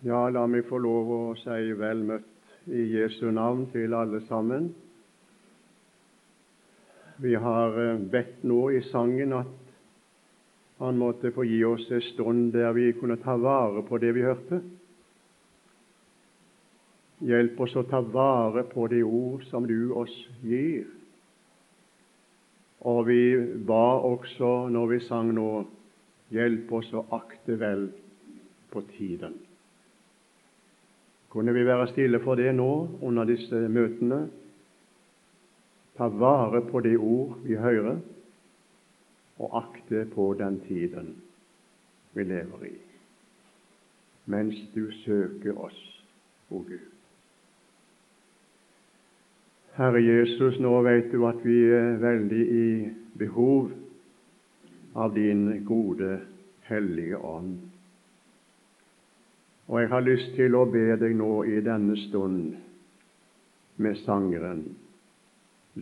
Ja, la meg få lov å si vel møtt i Jesu navn til alle sammen. Vi har eh, bedt nå i sangen at Han måtte få gi oss en stund der vi kunne ta vare på det vi hørte. Hjelp oss å ta vare på de ord som du oss gir. Og vi ba også når vi sang nå, hjelp oss å akte vel på tiden. Kunne vi være stille for det nå under disse møtene? Ta vare på de ord vi hører, og akte på den tiden vi lever i, mens du søker oss, o Gud. Herre Jesus, nå vet du at vi er veldig i behov av din gode, hellige ånd. Og jeg har lyst til å be deg nå i denne stund med sangeren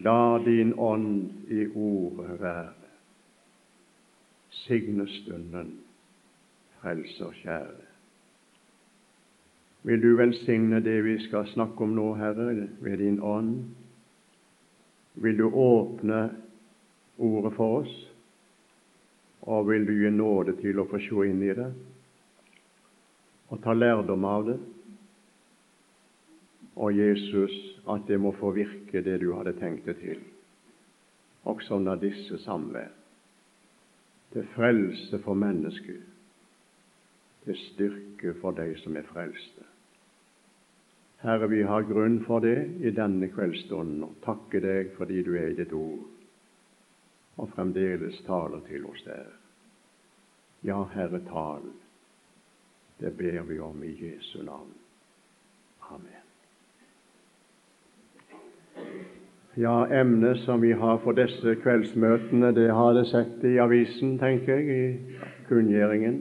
La din ånd i ordet være. Signe stunden, Frelser kjære. Vil du velsigne det vi skal snakke om nå, Herre, ved din ånd? Vil du åpne ordet for oss, og vil du gi nåde til å få se inn i det og ta lærdom av det? Og Jesus, at det må få virke det du hadde tenkt det til, også under disse samvær. Til frelse for mennesket, til styrke for de som er frelste. Herre, vi har grunn for det i denne kveldsstunden, og takke deg fordi du er i ditt ord, og fremdeles taler til oss der. Ja, Herre, tal. Det ber vi om i Jesu navn. Amen. Ja, emnet som vi har for disse kveldsmøtene, det har jeg sett i avisen, tenker jeg, i kunngjøringen.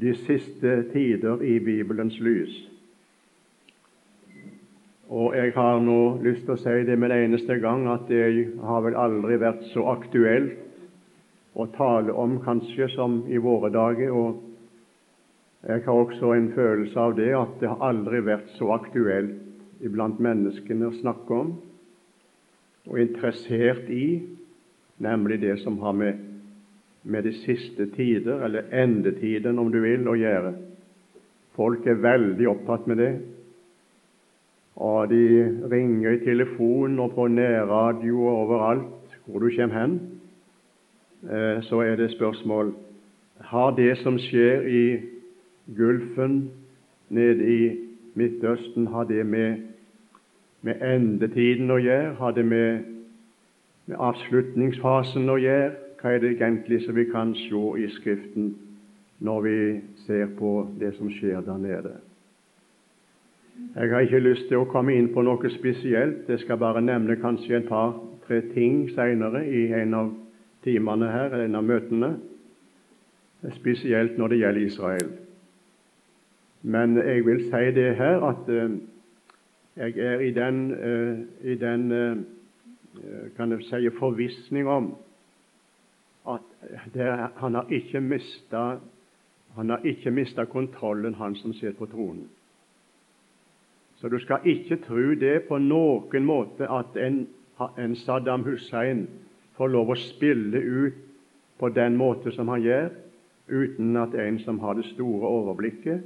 De siste tider i Bibelens lys. Og jeg har nå lyst til å si det med en eneste gang at det har vel aldri vært så aktuelt å tale om kanskje som i våre dager. Og jeg har også en følelse av det at det har aldri vært så aktuelt iblant menneskene å snakke om og interessert i, nemlig det som har med, med de siste tider, eller endetiden, om du vil, å gjøre. Folk er veldig opptatt med det. Og de ringer i telefon og på nærradio og overalt hvor du kommer hen. Eh, så er det spørsmål har det som skjer i Gulfen, nede i Midtøsten, har det med med endetiden å gjøre? Har det med, med avslutningsfasen å gjøre? Hva er det egentlig som vi kan se i Skriften når vi ser på det som skjer der nede? Jeg har ikke lyst til å komme inn på noe spesielt. Jeg skal bare nevne kanskje et par-tre ting senere i en av timene her, en av møtene, spesielt når det gjelder Israel. Men jeg vil si det her at uh, jeg er i den, uh, i den uh, kan jeg si, forvissning om at det, han har ikke mista han har ikke mista kontrollen, han som sitter på tronen. Så du skal ikke tro det på noen måte at en, en Saddam Hussein får lov å spille ut på den måte som han gjør, uten at en som har det store overblikket.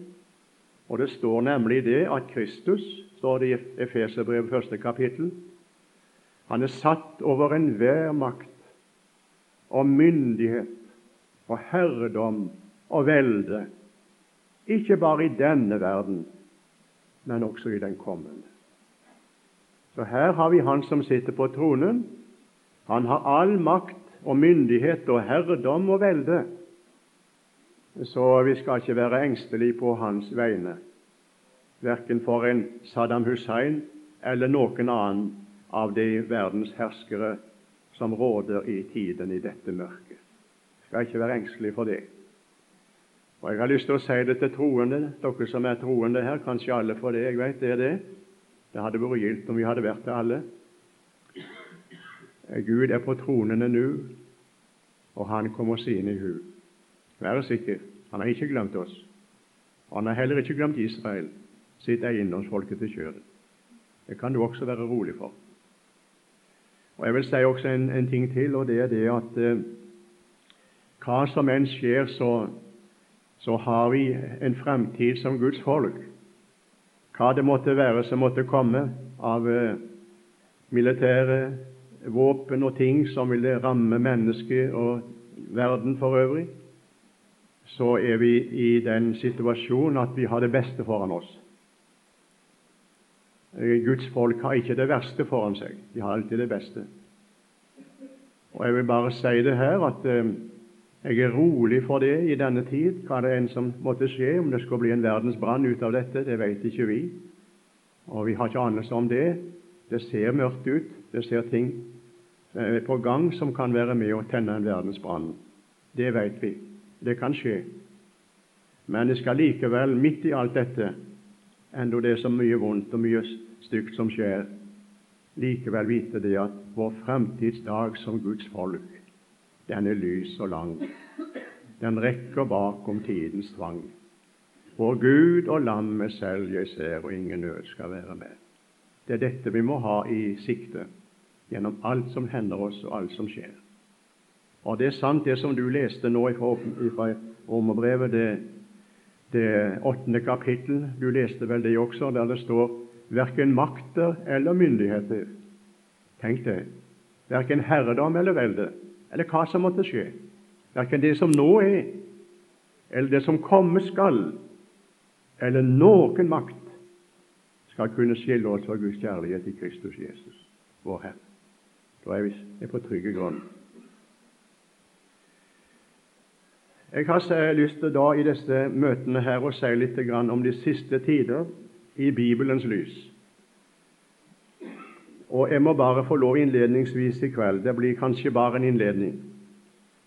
Og det står nemlig det at Kristus står det i Efeserbrevet første kapittel. Han er satt over enhver makt og myndighet og herredom og velde, ikke bare i denne verden, men også i den kommende. Så her har vi Han som sitter på tronen. Han har all makt og myndighet og herredom og velde. Så vi skal ikke være engstelige på hans vegne verken for en Saddam Hussein eller noen annen av de verdens herskere som råder i tiden i dette mørket. Jeg Skal ikke være engstelig for det. Og Jeg har lyst til å si det til troende, dere som er troende her, kanskje alle for det, jeg vet det er det. Det hadde vært gildt om vi hadde vært det alle. Gud er på tronene nå, og Han kommer sine i hu. Vær sikker, Han har ikke glemt oss. Han har heller ikke glemt Israel, sitt eiendomsfolket til kjøret. Det kan du også være rolig for. Og Jeg vil si også en, en ting til, og det er det at eh, hva som enn skjer, så, så har vi en fremtid som Guds folk. Hva det måtte være som måtte komme av eh, militære våpen og ting som ville ramme mennesket og verden for øvrig, så er vi i den situasjonen at vi har det beste foran oss. Eh, Guds folk har ikke det verste foran seg. De har alltid det beste. Og Jeg vil bare si det her at eh, jeg er rolig for det i denne tid, hva det enn som måtte skje. Om det skal bli en verdensbrann ut av dette, det vet ikke vi. Og vi har ikke anelse om det. Det ser mørkt ut. Det ser ting eh, på gang som kan være med å tenne en verdensbrann. Det vet vi. Det kan skje. Men det skal likevel, midt i alt dette, enda det er så mye vondt og mye stygt som skjer, likevel vite det at vår fremtidsdag som Guds folk, den er lys og lang. Den rekker bakom tidens tvang. For Gud og lammet selv jeg ser, og ingen nød skal være med. Det er dette vi må ha i sikte gjennom alt som hender oss, og alt som skjer. Og det er sant, det som du leste nå fra Romerbrevet, det det åttende kapittel. Du leste vel det også, der det står verken makter eller myndigheter. Tenk det. Verken herredom eller velde, eller hva som måtte skje. Verken det som nå er, eller det som komme skal, eller noen makt skal kunne skille oss fra Guds kjærlighet i Kristus Jesus, vår Herre. Da er vi på trygge grunn. Jeg har lyst til da i disse møtene her å si litt om de siste tider i Bibelens lys. Og Jeg må bare få lov innledningsvis i kveld Det blir kanskje bare en innledning.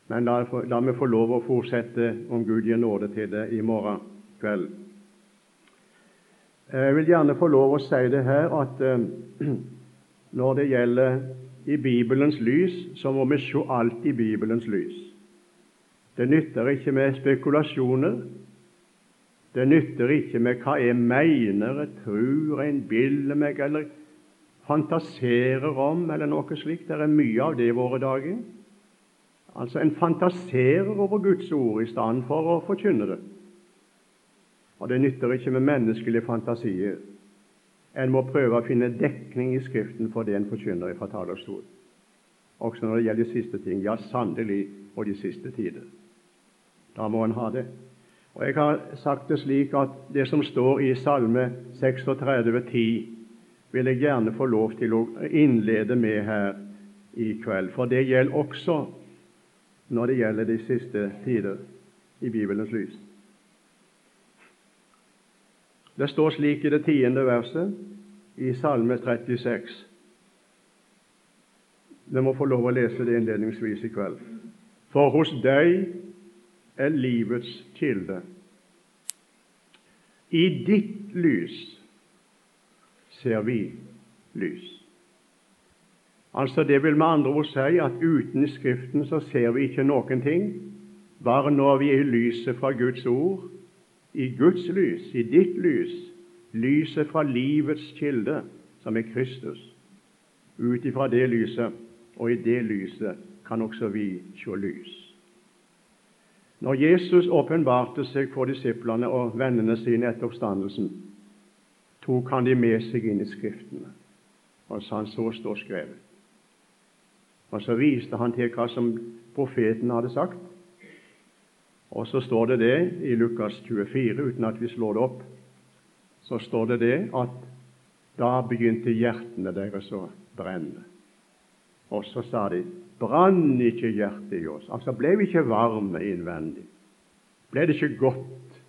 Men la, la meg få lov å fortsette, om Gud gir nåde til det, i morgen kveld. Jeg vil gjerne få lov å si det her at eh, når det gjelder i Bibelens lys, så må vi se alt i Bibelens lys. Det nytter ikke med spekulasjoner. Det nytter ikke med hva jeg mener, jeg tror, jeg innbiller meg eller fantaserer om, eller noe slikt. Det er mye av det i våre dager. Altså, En fantaserer over Guds ord i stedet for å forkynne det. Og det nytter ikke med menneskelige fantasier. En må prøve å finne dekning i Skriften for det en forkynner fra talerstolen. Også når det gjelder de siste ting. Ja, sannelig og de siste tider. Da må en ha det. Og Jeg har sagt det slik at det som står i Salme 36,10, vil jeg gjerne få lov til å innlede med her i kveld. For det gjelder også når det gjelder de siste tider i Bibelens lys. Det står slik i det tiende verset i Salme 36. Vi må få lov å lese det innledningsvis i kveld. For hos deg er livets kilde. I ditt lys ser vi lys. Altså Det vil med andre ord si at uten Skriften så ser vi ikke noen ting. Bare når vi er i lyset fra Guds ord, i Guds lys, i ditt lys, lyset fra livets kilde, som er Kristus, ut ifra det lyset, og i det lyset kan også vi se lys. Når Jesus åpenbarte seg for disiplene og vennene sine etter oppstandelsen, tok han de med seg inn i Skriftene og sa han så står skrevet. Og Så viste han til hva som profeten hadde sagt. Og så står det det i Lukas 24, uten at vi slår det opp, så står det det at da begynte hjertene deres å brenne. Og så sa de Brann ikke hjertet i oss? Altså, ble vi ikke varme innvendig? Ble det ikke godt?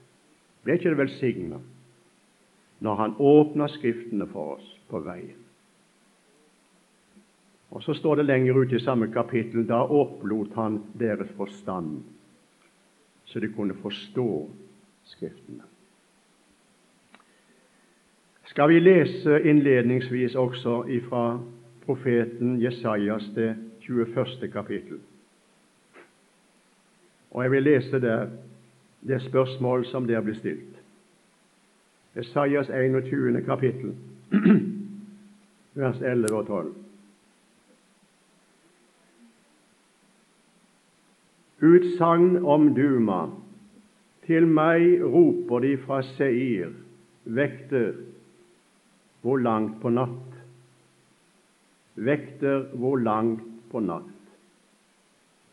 Ble ikke det velsigna når Han åpna Skriftene for oss på veien? Og Så står det lenger ute i samme kapittel da opplot Han deres forstand, så de kunne forstå Skriftene. Skal vi lese innledningsvis også ifra profeten Jesajas det 21. kapittel. Og Jeg vil lese der det spørsmål som der blir stilt. Esaias 21. kapittel, vers 11 og 12. Utsagn om Duma. Til meg roper de fra Seir, vekter, hvor langt på natt? Vekter, hvor langt på natt?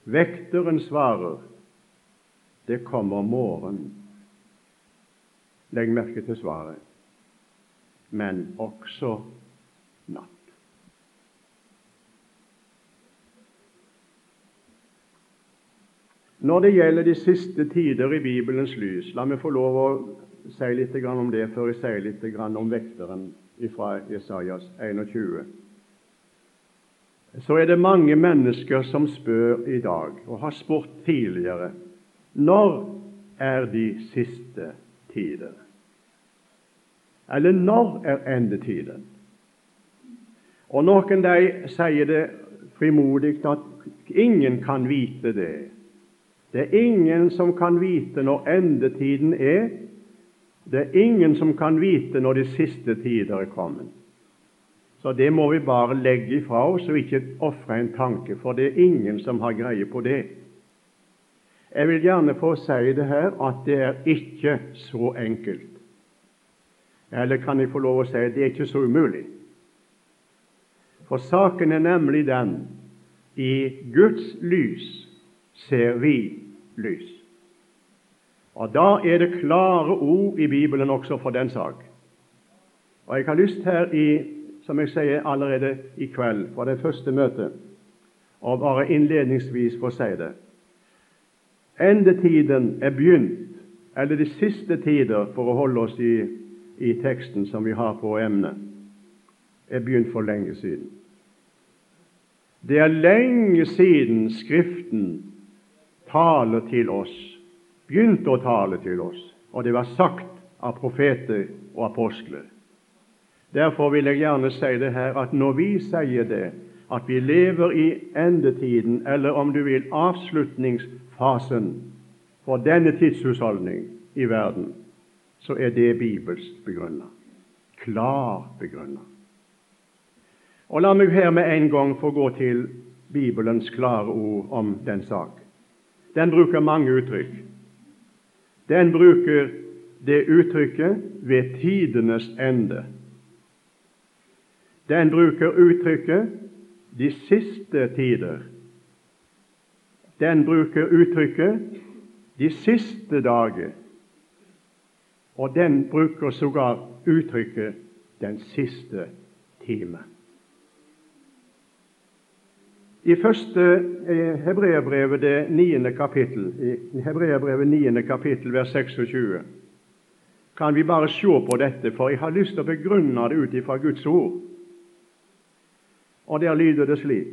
Vekteren svarer, det kommer morgen. Legg merke til svaret. Men også natt. Når det gjelder de siste tider i Bibelens lys, la meg få lov å si litt om det før jeg sier litt om vekteren fra Jesajas 21. Så er det mange mennesker som spør i dag, og har spurt tidligere, når er de siste tider? Eller når er endetiden? Og noen de sier det frimodig at ingen kan vite det. Det er ingen som kan vite når endetiden er. Det er ingen som kan vite når de siste tider er kommet. Så det må vi bare legge ifra oss og ikke ofre en tanke, for det er ingen som har greie på det. Jeg vil gjerne få si det her at det er ikke så enkelt. Eller kan jeg få lov å si det er ikke så umulig. For saken er nemlig den i Guds lys ser vi lys. Og Da er det klare ord i Bibelen også for den sak. Og Jeg har lyst her, i, som jeg sier allerede i kveld, fra det første møtet, og bare innledningsvis få si det. Endetiden er begynt, eller de siste tider, for å holde oss i, i teksten som vi har på emnet, er begynt for lenge siden. Det er lenge siden Skriften taler til oss, begynte å tale til oss, og det var sagt av profeter og apostler. Derfor vil jeg gjerne si det her at når vi sier det, at vi lever i endetiden, eller om du vil avslutningsfasen for denne tidshusholdning i verden, så er det bibelsk begrunnet. Klar begrunnet. Og La meg her med en gang få gå til Bibelens klare ord om den sak. Den bruker mange uttrykk. Den bruker det uttrykket 'ved tidenes ende'. Den bruker uttrykket 'de siste tider'. Den bruker uttrykket 'de siste dager'. Og den bruker sågar uttrykket 'den siste time'. I første Hebreerbrevet, Hebreabrevet, det niende kapittel, i Hebreabrevet 9. kapittel, vers 26, kan vi bare se på dette, for jeg har lyst til å begrunne det ut ifra Guds ord. Og der lyder det slik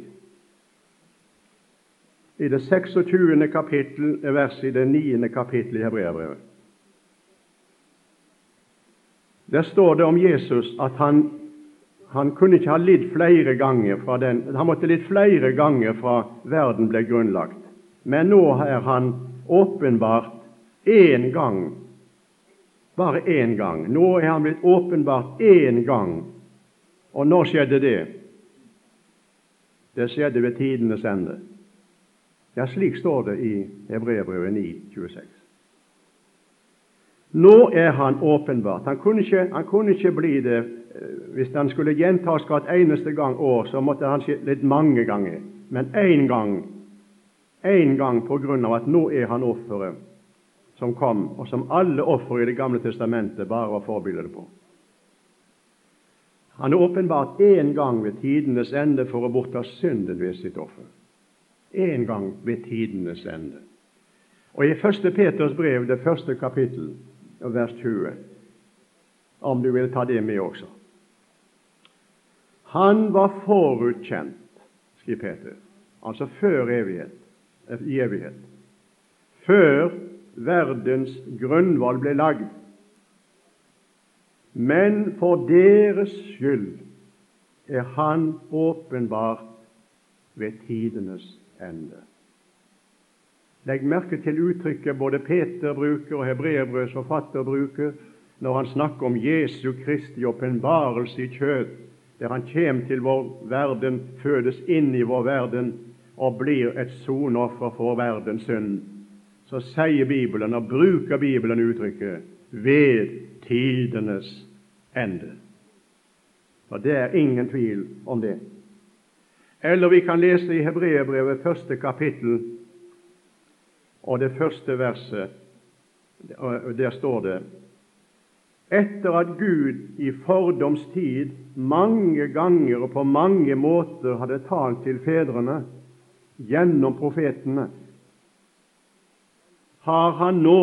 i det 26. kapittel, vers i det 9. kapittelet i Hebreabrevet. Der står det om Jesus at han han kunne ikke ha lidd flere ganger fra den, han måtte lidd flere ganger fra verden ble grunnlagt. Men nå er han åpenbart én gang, bare én gang. Nå er han blitt åpenbart én gang. Og når skjedde det? Det skjedde ved tidenes ende. Ja, slik står det i Hebreerbrevet 9, 26. Nå er han åpenbart. Han kunne ikke, han kunne ikke bli det Eh, hvis han skulle gjentas hvert eneste gang år, så måtte han skje litt mange ganger. Men én gang, én gang på grunn av at nå er han offeret som kom, og som alle offer i Det gamle testamentet bare var forbilder på. Han er åpenbart én gang ved tidenes ende for å bortta synden ved sitt offer. Én gang ved tidenes ende. Og I 1. Peters brev, det første kapittel, vers 20, om du vil ta det med også, han var forutkjent, skriver Peter, altså før evighet, i evighet. Før verdens grunnvoll ble lagd. Men for deres skyld er Han åpenbart ved tidenes ende. Legg merke til uttrykket både Peter bruker og hebreerbrøds forfatter bruker når han snakker om Jesu Kristi åpenbarelse i kjød, der han kommer til vår verden, fødes inn i vår verden og blir et sonoffer for verdens synd, så sier Bibelen, og bruker Bibelen uttrykket 'ved tidenes ende'. For Det er ingen tvil om det. Eller vi kan lese i Hebreerbrevet første kapittel og det første verset. Der står det etter at Gud i fordoms tid mange ganger og på mange måter hadde talt til fedrene gjennom profetene, har han nå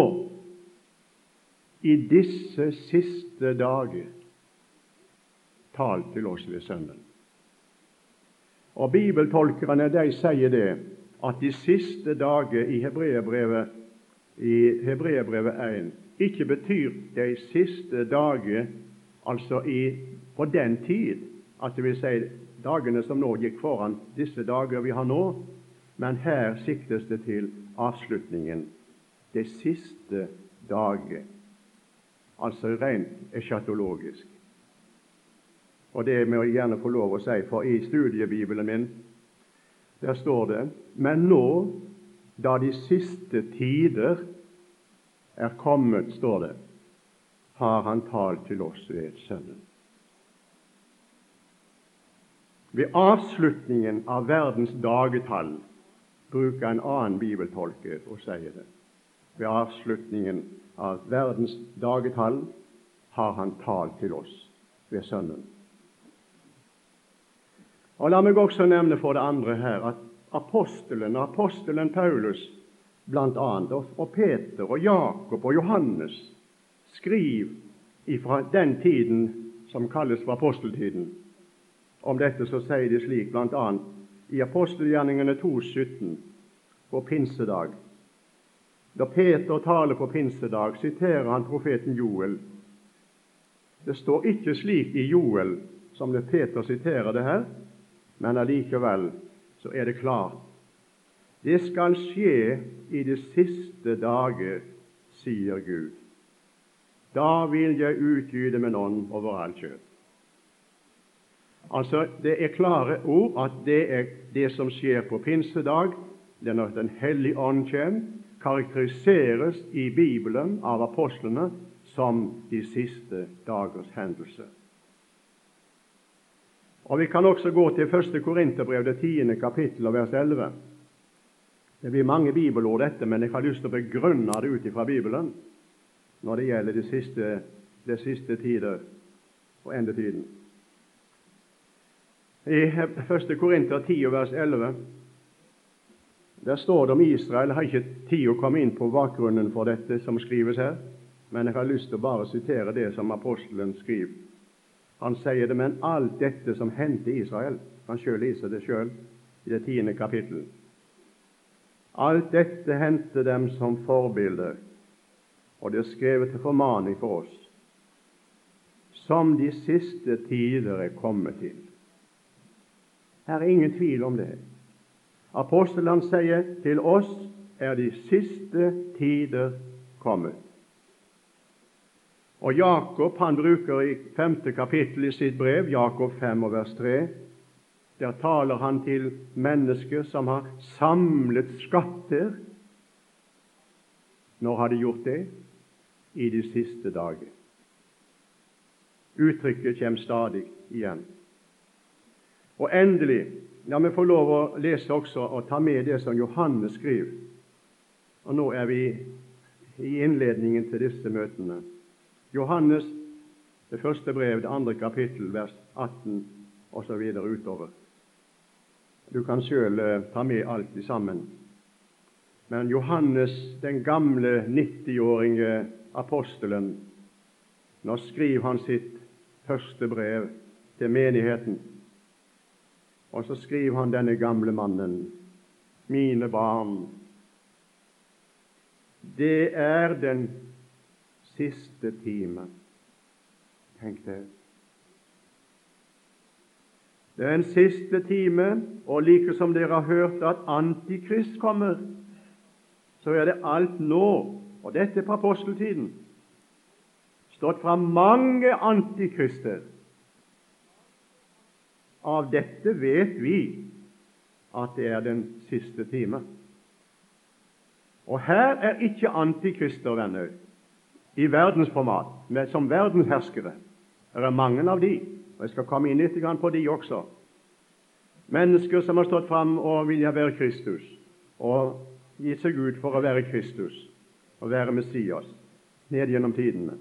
i disse siste dager talt til oss ved Sønnen. Og Bibeltolkerne de sier det at de siste dager i Hebreerbrevet i Hebreerbrevet 1 ikke betyr de siste dager altså i, på den tid, at det vil si dagene som nå gikk foran disse dager vi har nå, men her siktes det til avslutningen, de siste dager, altså rent eschatologisk. Og det må jeg gjerne få lov å si, for i studiebibelen min der står det Men nå, da de siste tider er kommet, står det, har Han talt til oss ved Sønnen. Ved avslutningen av verdens dagetall bruker en annen bibeltolker og sier det. Ved avslutningen av verdens dagetall har Han talt til oss ved Sønnen. Og La meg også nevne for det andre her at apostelen, apostelen Paulus bl.a., og Peter og Jakob og Johannes skriver fra den tiden som kalles for aposteltiden. Om dette så sier de slik bl.a. i apostelgjerningene 2,17 på pinsedag. Da Peter taler på pinsedag, siterer han profeten Joel. Det står ikke slik i Joel som det Peter siterer det her, men allikevel så er det klart. Det skal skje i de siste dager, sier Gud. Da vil jeg utgyde min ånd over all kjøtt. Altså, Det er klare ord at det er det som skjer på pinsedag, det når Den hellige ånd kommer, karakteriseres i Bibelen av apostlene som de siste dagers hendelse. Og Vi kan også gå til 1. Korinterbrev, det tiende kapittel, og vers 11. Det blir mange bibelord, dette, men jeg har lyst til å begrunne det ut fra Bibelen når det gjelder de siste, de siste tider og endetiden. I 1. Korinter 10, vers 11 der står det om Israel. Jeg har ikke tid å komme inn på bakgrunnen for dette som skrives her, men jeg har lyst til å bare sitere det som apostelen skriver. Han sier det, men alt dette som hendte Israel Han sjøl leser det sjøl i det tiende kapittelet. Alt dette hendte dem som forbilder, og det er skrevet til formaning for oss, som de siste tider er kommet til. Her er ingen tvil om det. Apostelen sier til oss er de siste tider kommet. Og Jakob han bruker i femte kapittel i sitt brev, Jakob 5 og vers 3, der taler han til mennesker som har samlet skatter. Når har de gjort det? I de siste dager. Uttrykket kommer stadig igjen. Og endelig La meg få lov å lese også og ta med det som Johannes skriver. Og Nå er vi i innledningen til disse møtene. Johannes, det første brev, det andre kapittel, vers 18 osv. utover. Du kan sjøl eh, ta med alt sammen. Men Johannes, den gamle 90-årige apostelen, nå skriver han sitt første brev til menigheten. Og så skriver han denne gamle mannen, mine barn, det er den siste time. Tenk det. Det er en siste time, og like som dere har hørt at Antikrist kommer, så er det alt nå, og dette er på aposteltiden, stått fra mange antikrister. Av dette vet vi at det er den siste time. Og her er ikke antikrister, venner, i verdensformat, men som verdensherskere. Det er mange av de, og jeg skal komme inn litt på de også. Mennesker som har stått fram og vilja være Kristus, og gitt seg ut for å være Kristus og være Messias ned gjennom tidene,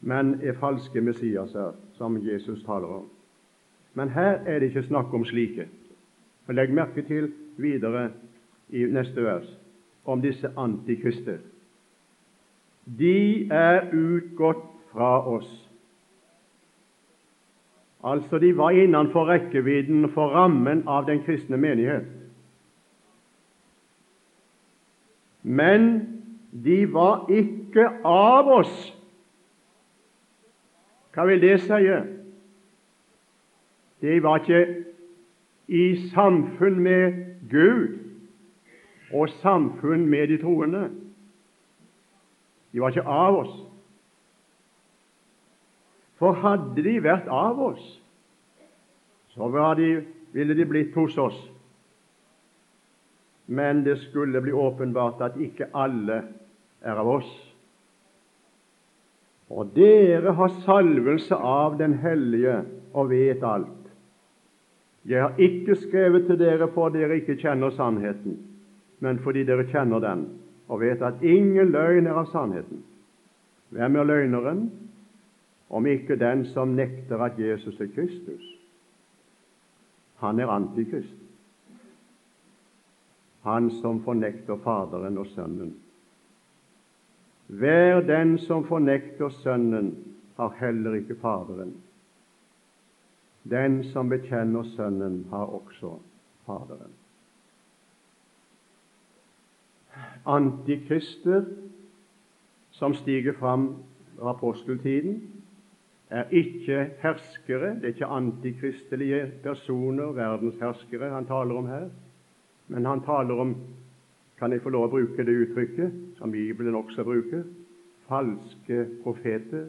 men er falske Messiaser, som Jesus taler om. Men her er det ikke snakk om slike. Legg merke til videre i neste vers om disse antikrister. De er utgått fra oss. Altså, de var innenfor rekkevidden for rammen av den kristne menighet. Men de var ikke av oss. Hva vil det si? De var ikke i samfunn med Gud og samfunn med de troende. De var ikke av oss. For hadde de vært av oss, så de, ville de blitt hos oss. Men det skulle bli åpenbart at ikke alle er av oss. Og dere har salvelse av Den hellige og vet alt. Jeg har ikke skrevet til dere for dere ikke kjenner sannheten, men fordi dere kjenner den og vet at ingen løgn er av sannheten. Hvem er løgneren? om ikke den som nekter at Jesus er Kristus. Han er antikrist. Han som fornekter Faderen og Sønnen. Hver den som fornekter Sønnen, har heller ikke Faderen. Den som bekjenner Sønnen, har også Faderen. Antikrister som stiger fram av aposteltiden, er ikke herskere, det er ikke antikristelige personer, verdensherskere, han taler om her. Men han taler om kan jeg få lov å bruke det uttrykket som Bibelen også bruker falske profeter,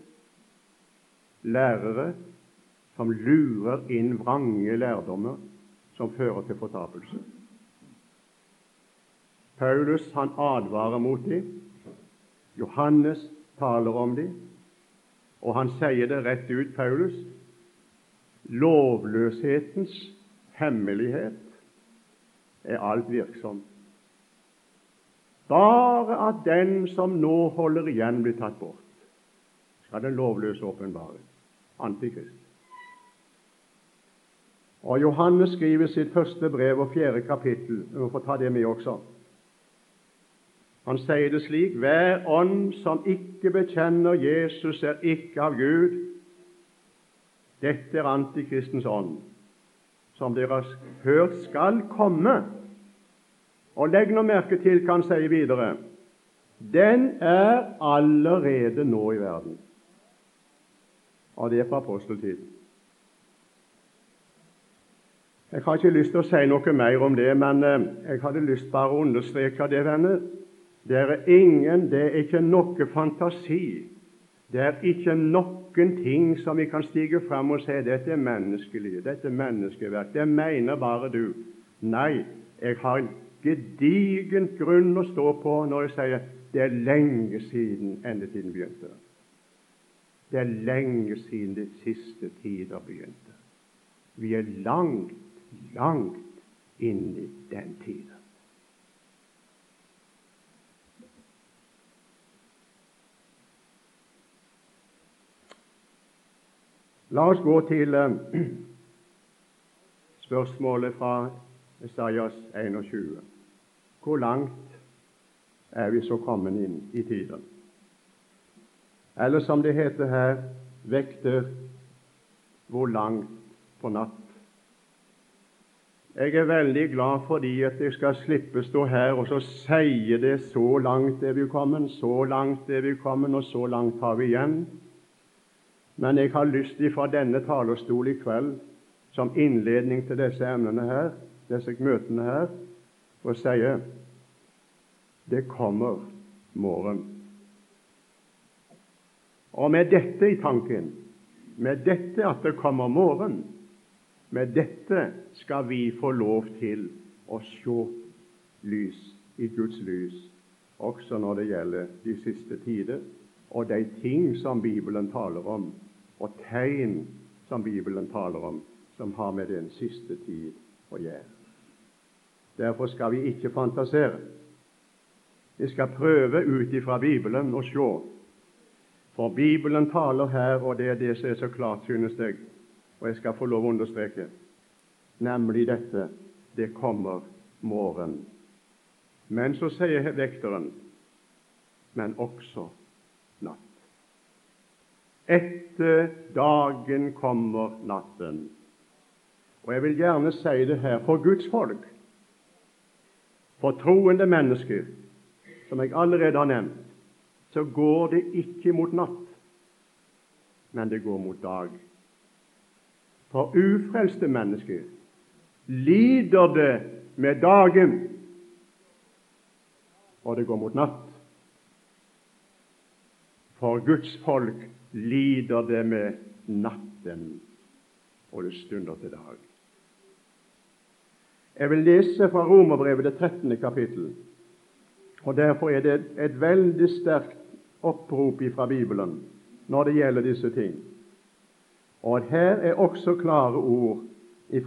lærere som lurer inn vrange lærdommer som fører til fortapelse. Paulus han advarer mot dem. Johannes taler om dem. Og han sier det rett ut, Paulus. Lovløshetens hemmelighet er alt virksom. Bare at den som nå holder igjen, blir tatt bort, skal den lovløse åpenbare. Antikrist. Og Johannes skriver sitt første brev og fjerde kapittel. Vi må få ta det med også. Han sier det slik Hver ånd som ikke bekjenner Jesus, er ikke av Gud. Dette er antikristens ånd, som dere har hørt skal komme. Og legg nå merke til hva han sier videre. Den er allerede nå i verden. Og det er fra aposteltiden. Jeg har ikke lyst til å si noe mer om det, men eh, jeg hadde lyst bare å understreke det, venner. Det er ingen, det er ikke noe fantasi. Det er ikke noen ting som vi kan stige fram og si dette er menneskelig, dette er menneskeverk. Det mener bare du. Nei, jeg har en gedigen grunn å stå på når jeg sier det er lenge siden endetiden begynte. Det er lenge siden de siste tider begynte. Vi er langt, langt inn i den tiden. La oss gå til eh, spørsmålet fra Esaias 21. Hvor langt er vi så kommet inn i tiden? Eller som det heter her, vekter hvor langt på natt? Jeg er veldig glad fordi at jeg skal slippe stå her og så sier det så langt er vi kommet, så langt er vi kommet, og så langt har vi igjen. Men jeg har lyst fra denne talerstol i kveld, som innledning til disse emnene her, disse møtene her, å si det kommer morgen. Og med dette i tanken, med dette at det kommer morgen, med dette skal vi få lov til å se lys i Guds lys, også når det gjelder de siste tider og de ting som Bibelen taler om, og tegn som Bibelen taler om, som har med den siste tid å gjøre. Derfor skal vi ikke fantasere. Vi skal prøve ut ifra Bibelen å se. For Bibelen taler her, og det er det som er så klart, synes jeg, og jeg skal få lov å understreke, nemlig dette det kommer morgen. Men så sier vekteren men også. Etter dagen kommer natten. Og jeg vil gjerne si det her for Guds folk, for troende mennesker, som jeg allerede har nevnt, så går det ikke mot natt, men det går mot dag. For ufrelste mennesker lider det med dagen, og det går mot natt. For Guds folk lider det med natten, og det stunder til dag. Jeg vil lese fra Romerbrevet det 13. kapittel. og Derfor er det et veldig sterkt opprop fra Bibelen når det gjelder disse ting. Og her er også klare ord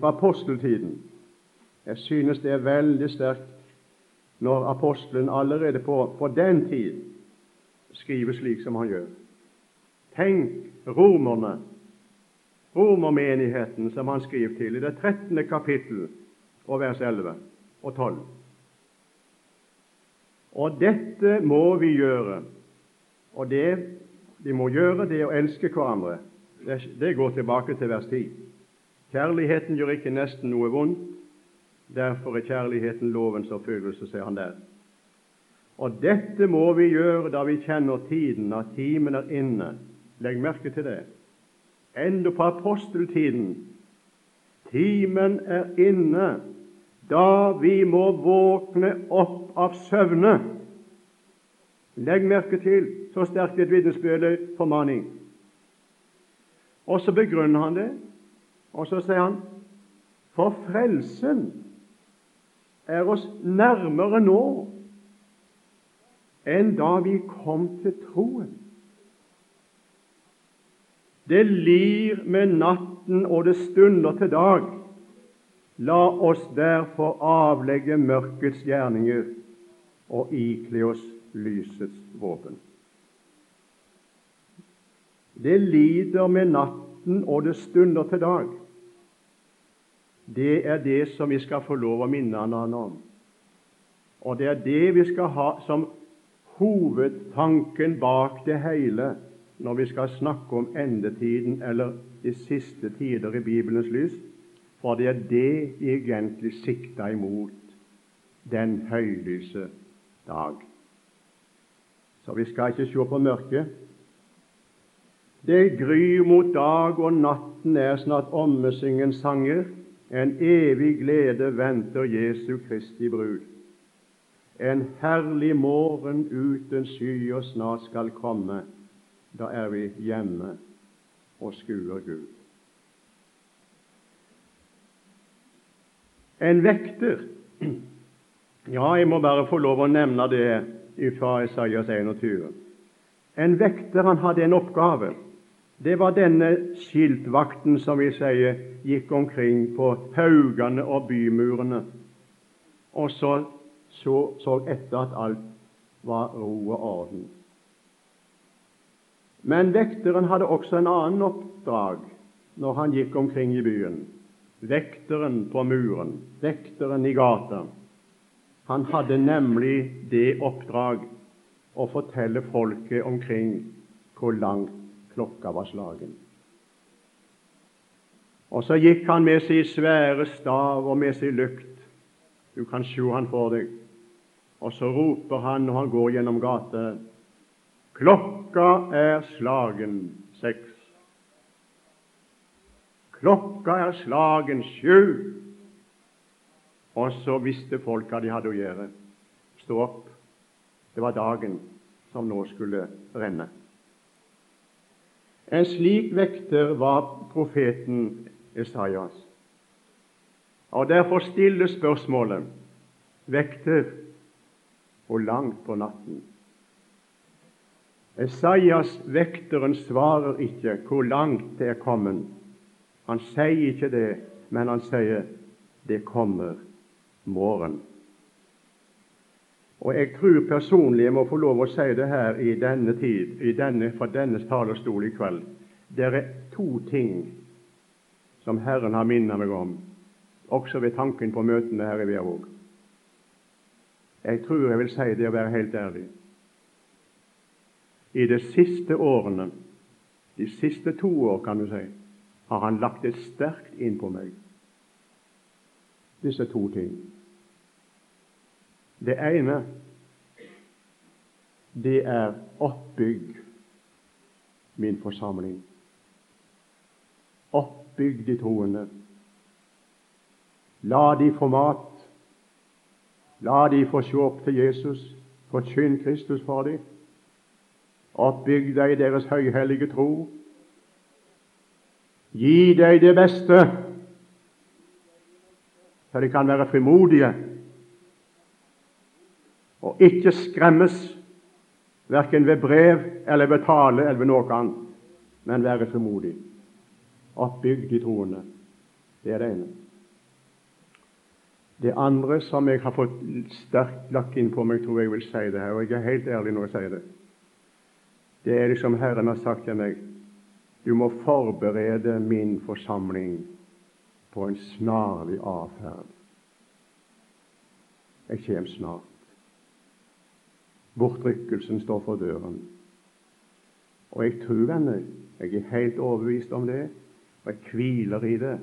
fra aposteltiden. Jeg synes det er veldig sterkt når apostelen allerede på, på den tid skriver slik som han gjør. Tenk romerne, romermenigheten som han skriver til i det 13. kapittel og vers 11 og 12. Og dette må vi gjøre. Og det vi må gjøre, det er å elske hverandre. Det, går tilbake til vers 10. Kjærligheten gjør ikke nesten noe vondt. Derfor er kjærligheten lovens oppfyllelse, sier han der. Og dette må vi gjøre da vi kjenner tiden, at timen er inne. Legg merke til det. Enda på aposteltiden. Timen er inne da vi må våkne opp av søvne. Legg merke til så sterkt et vitnesbyrd formaning. Og så begrunner han det, og så sier han for frelsen er oss nærmere nå enn da vi kom til troen. Det lir med natten, og det stunder til dag. La oss derfor avlegge mørkets gjerninger og ikle oss lysets våpen. Det lider med natten, og det stunder til dag. Det er det som vi skal få lov å minne hverandre om. Og det er det vi skal ha som hovedtanken bak det hele når vi skal snakke om endetiden eller de siste tider i Bibelens lys, for det er det vi egentlig sikta imot den høylyse dag. Så vi skal ikke se på mørket. Det gryr mot dag, og natten er snart omme, synger sanger. En evig glede venter Jesu Kristi brud. En herlig morgen uten skyer snart skal komme. Da er vi hjemme og skuer Gud. En vekter Ja, jeg må bare få lov å nevne det fra Isaias 21. En vekter han hadde en oppgave. Det var denne skiltvakten som vi sier gikk omkring på haugene og bymurene, og så så, så etter at alt var ro og orden. Men vekteren hadde også en annen oppdrag når han gikk omkring i byen. Vekteren på muren, vekteren i gata. Han hadde nemlig det oppdrag å fortelle folket omkring hvor langt klokka var slagen. Og så gikk han med sin svære stav og med sin lykt. Du kan se han for deg. Og så roper han når han går gjennom gata Klokka er slagen seks. Klokka er slagen sju. Og så visste folk hva de hadde å gjøre. Stå opp. Det var dagen som nå skulle renne. En slik vekter var profeten Esaias. Og Derfor stilles spørsmålet vekter hvor langt på natten? Esaias, vekteren, svarer ikke hvor langt det er kommet. Han sier ikke det, men han sier det kommer morgen. Og Jeg tror personlig jeg må få lov å si det her i denne tid, i denne, fra denne talerstol i kveld. Det er to ting som Herren har minnet meg om, også ved tanken på møtene her i Vervåg. Jeg tror jeg vil si det å være helt ærlig. I de siste årene, de siste to år, kan du si, har Han lagt det sterkt inn på meg, disse to ting. Det ene det er oppbygg min forsamling. Oppbygg de troende. La de få mat. La de få se opp til Jesus. Forkynn Kristus for dem. Oppbygg deg deres høyhellige tro. Gi deg det beste, så de kan være frimodige og ikke skremmes, verken ved brev eller ved tale eller ved noe annet, men være frimodig. Oppbygd i troende. Det er det ene. Det andre som jeg har fått sterkt lagt inn på meg, tror jeg vil si det her, og jeg er helt ærlig når jeg sier det, det er det som Herren har sagt til meg du må forberede min forsamling på en snarlig avferd. Jeg kommer snart. Bortrykkelsen står for døren. Og jeg tror, henne, jeg er helt overbevist om det, og jeg hviler i det,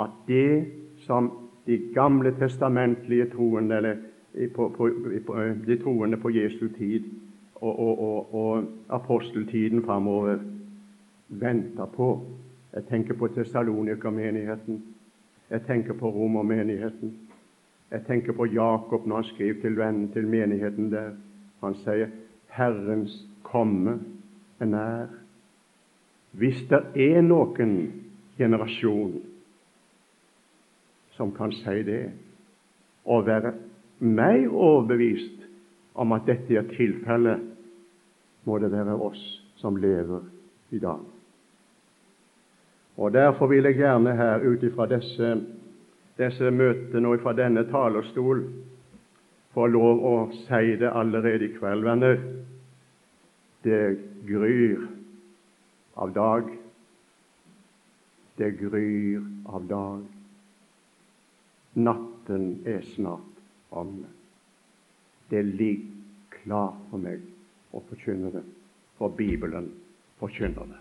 at det som de gamle testamentlige troende, eller på, på, på, de troende på Jesu tid og, og, og, og aposteltiden framover venter på Jeg tenker på Tessalonika-menigheten. Jeg tenker på Romermenigheten. Jeg tenker på Jakob når han skriver til vennen til menigheten der. Han sier 'Herrens komme er nær'. Hvis det er noen generasjon som kan si det, og være meg overbevist om at dette er tilfellet, må det være oss som lever i dag. Og Derfor vil jeg gjerne her, ut ifra disse, disse møtene og fra denne talerstol, få lov å si det allerede i kveld, venner. Det gryr av dag. Det gryr av dag. Natten er snart omme. Det ligger klart for meg å forkynne det, for Bibelen forkynner det.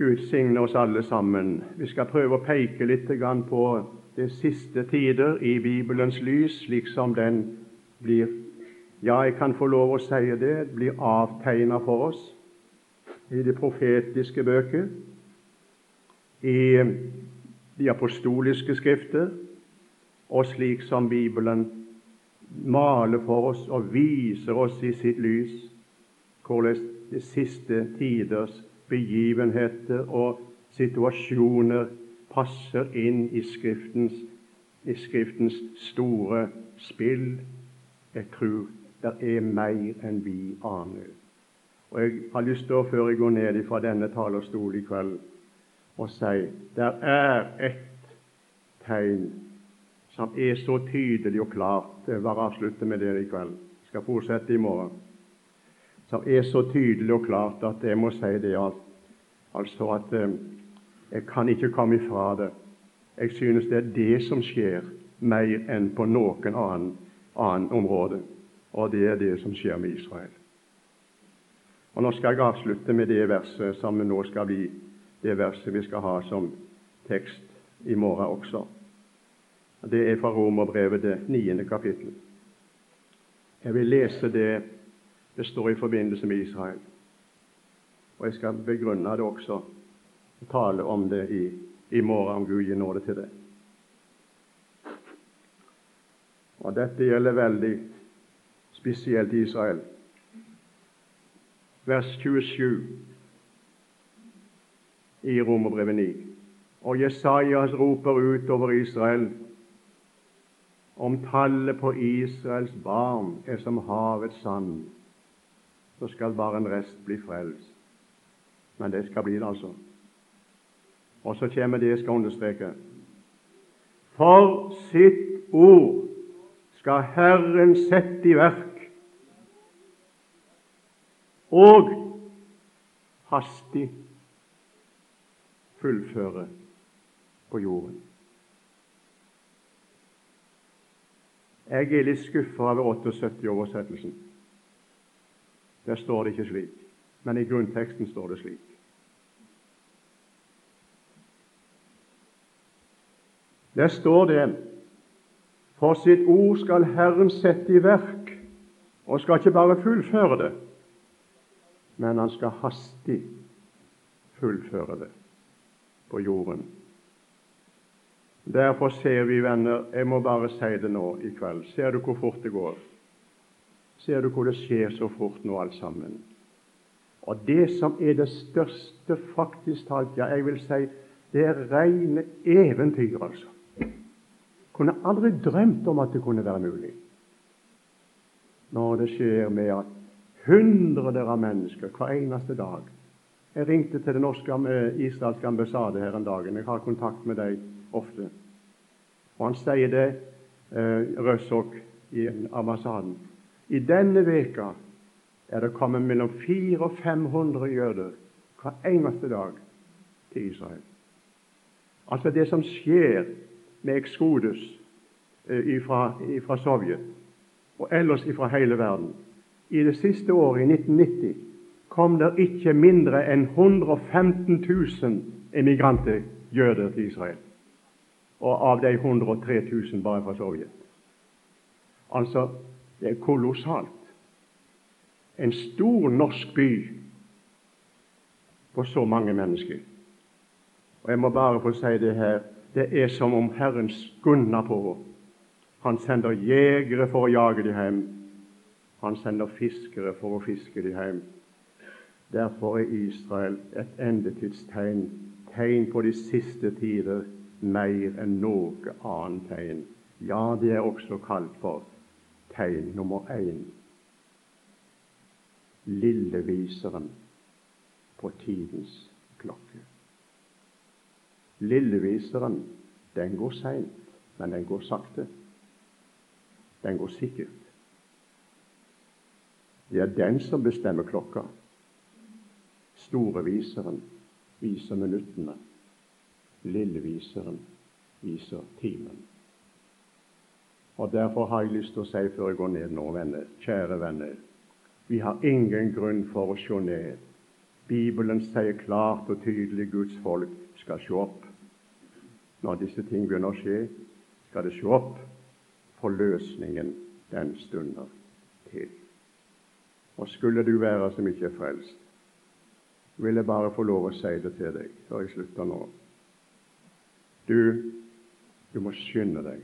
Gud signe oss alle sammen. Vi skal prøve å peke litt på de siste tider i Bibelens lys, slik som den blir Ja, jeg kan få lov å si det blir avtegnet for oss i de profetiske bøker, i de apostoliske skrifter, og slik som Bibelen maler for oss og viser oss i sitt lys hvordan de siste tiders begivenheter og situasjoner passer inn i Skriftens, i Skriftens store spill. Jeg tror det er mer enn vi aner. Og Jeg har lyst til, å, før jeg går ned fra denne talerstolen i kveld, å si det er ett tegn som er så tydelig og klart. Jeg bare avslutter med det i kveld. Jeg skal fortsette i morgen. Som er så tydelig og klart at jeg må si det alt. Altså at eh, jeg kan ikke komme ifra det. Jeg synes det er det som skjer, mer enn på noen annen, annen område. Og det er det som skjer med Israel. Og Nå skal jeg avslutte med det verset som nå skal bli det verset vi skal ha som tekst i morgen også. Det er fra Romerbrevet, det niende kapittel. Jeg vil lese det det står i forbindelse med Israel. Og jeg skal begrunne det også og tale om det i, i morgen, om Gud gir nåde til det. Og Dette gjelder veldig spesielt Israel. vers 27 i Romerbrevet 9. Og Jesajas roper ut over Israel om tallet på Israels barn er som havets sand, så skal bare en rest bli frelst. Men det skal bli det, altså. Og så kommer det jeg skal understreke. For sitt ord skal Herren sette i verk, og hastig fullføre på jorden. Jeg er litt skuffa over 78-oversettelsen. Der står det ikke slik, men i grunnteksten står det slik. Der står det For sitt ord skal Herren sette i verk, og skal ikke bare fullføre det, men han skal hastig fullføre det på jorden. Derfor ser vi, venner, jeg må bare si det nå i kveld, ser du hvor fort det går? Ser du hvor det skjer så fort nå, alt sammen? Og det som er det største, faktisk talt, ja, jeg vil si, det er rene eventyr, altså. Kunne aldri drømt om at det kunne være mulig. Når det skjer med at hundreder av mennesker hver eneste dag Jeg ringte til den norske eh, israelske ambassade her en dag. Jeg har kontakt med dem ofte. Og han sier det, eh, Røsok i ambassaden. I denne veka er det kommet mellom 400 og 500 jøder hver eneste dag til Israel. Altså det som skjer med Eksodus eh, fra Sovjet og ellers fra hele verden. I det siste året, i 1990, kom det ikke mindre enn 115 000 emigranter, jøder, til Israel og av de 103 000 bare fra Sovjet. Altså, det er kolossalt. En stor norsk by på så mange mennesker. Og Jeg må bare få si det her det er som om Herren skunner på. Han sender jegere for å jage dem hjem. Han sender fiskere for å fiske dem hjem. Derfor er Israel et endetidstegn, tegn på de siste tider mer enn noe annet tegn. Ja, det er også kalt for tegn nummer én. Lilleviseren på tidens klokke. Lilleviseren, den går seint, men den går sakte. Den går sikkert. Det er den som bestemmer klokka. Storeviseren viser minuttene. Lilleviseren viser timen. Og Derfor har jeg lyst til å si før jeg går ned nå, venner, kjære venner, vi har ingen grunn for å se ned. Bibelen sier klart og tydelig Guds folk skal se opp. Når disse ting begynner å skje, skal det se opp, for løsningen den stunder til. Og skulle du være som ikke er frelst, vil jeg bare få lov å si det til deg før jeg slutter nå. Du, du må skynde deg.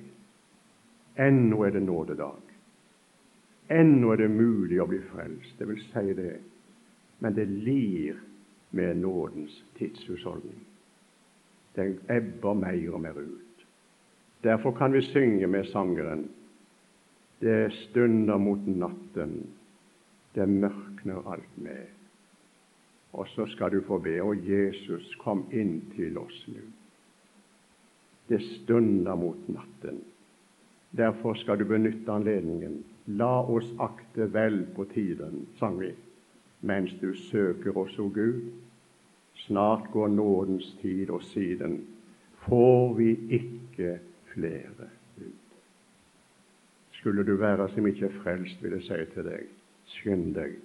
Ennå er det nådedag. Ennå er det mulig å bli frelst. Det vil si det. Men det lir med nådens tidshusholdning. Den ebber mer og mer ut. Derfor kan vi synge med sangeren Det stunder mot natten, det mørkner alt med. Og så skal du få be, og Jesus, kom inn til oss nå. Det stunder mot natten. Derfor skal du benytte anledningen. La oss akte vel på tiden, sang vi, mens du søker oss, o Gud. Snart går nådens tid, og siden får vi ikke flere ut. Skulle du være som ikke er frelst, vil jeg si til deg, skynd deg,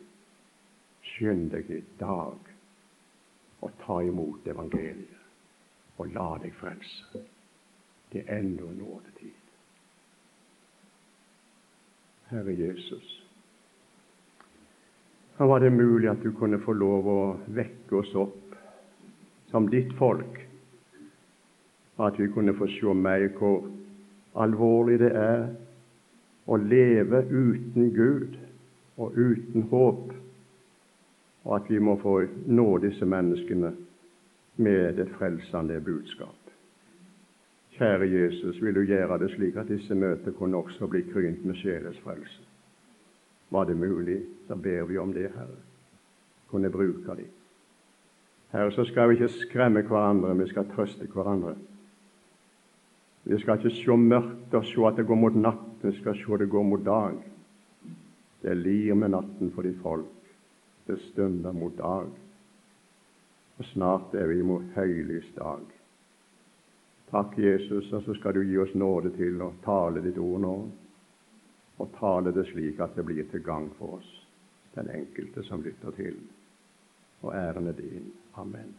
skynd deg i dag og ta imot evangeliet, og la deg frelse. Det er ennå nådetid. Herre Jesus, da var det mulig at du kunne få lov å vekke oss opp som ditt folk, at vi kunne få se mer hvor alvorlig det er å leve uten Gud og uten håp og at vi må få nå disse menneskene med det frelsende budskap. Kjære Jesus, vil du gjøre det slik at disse møter kunne også bli krynt med sjeles frelse? Var det mulig, så ber vi om det, Herre. Kunne bruke dem. Herre, så skal vi ikke skremme hverandre, vi skal trøste hverandre. Vi skal ikke se mørkt og se at det går mot natt, vi skal se det går mot dag. Det lir med natten for de folk. Det stunder mot dag. Og snart er vi mot høylys dag. Takk, Jesus, og så skal du gi oss nåde til å tale ditt ord nå, og tale det slik at det blir til gagn for oss, den enkelte som lytter til. Og æren er din. Amen.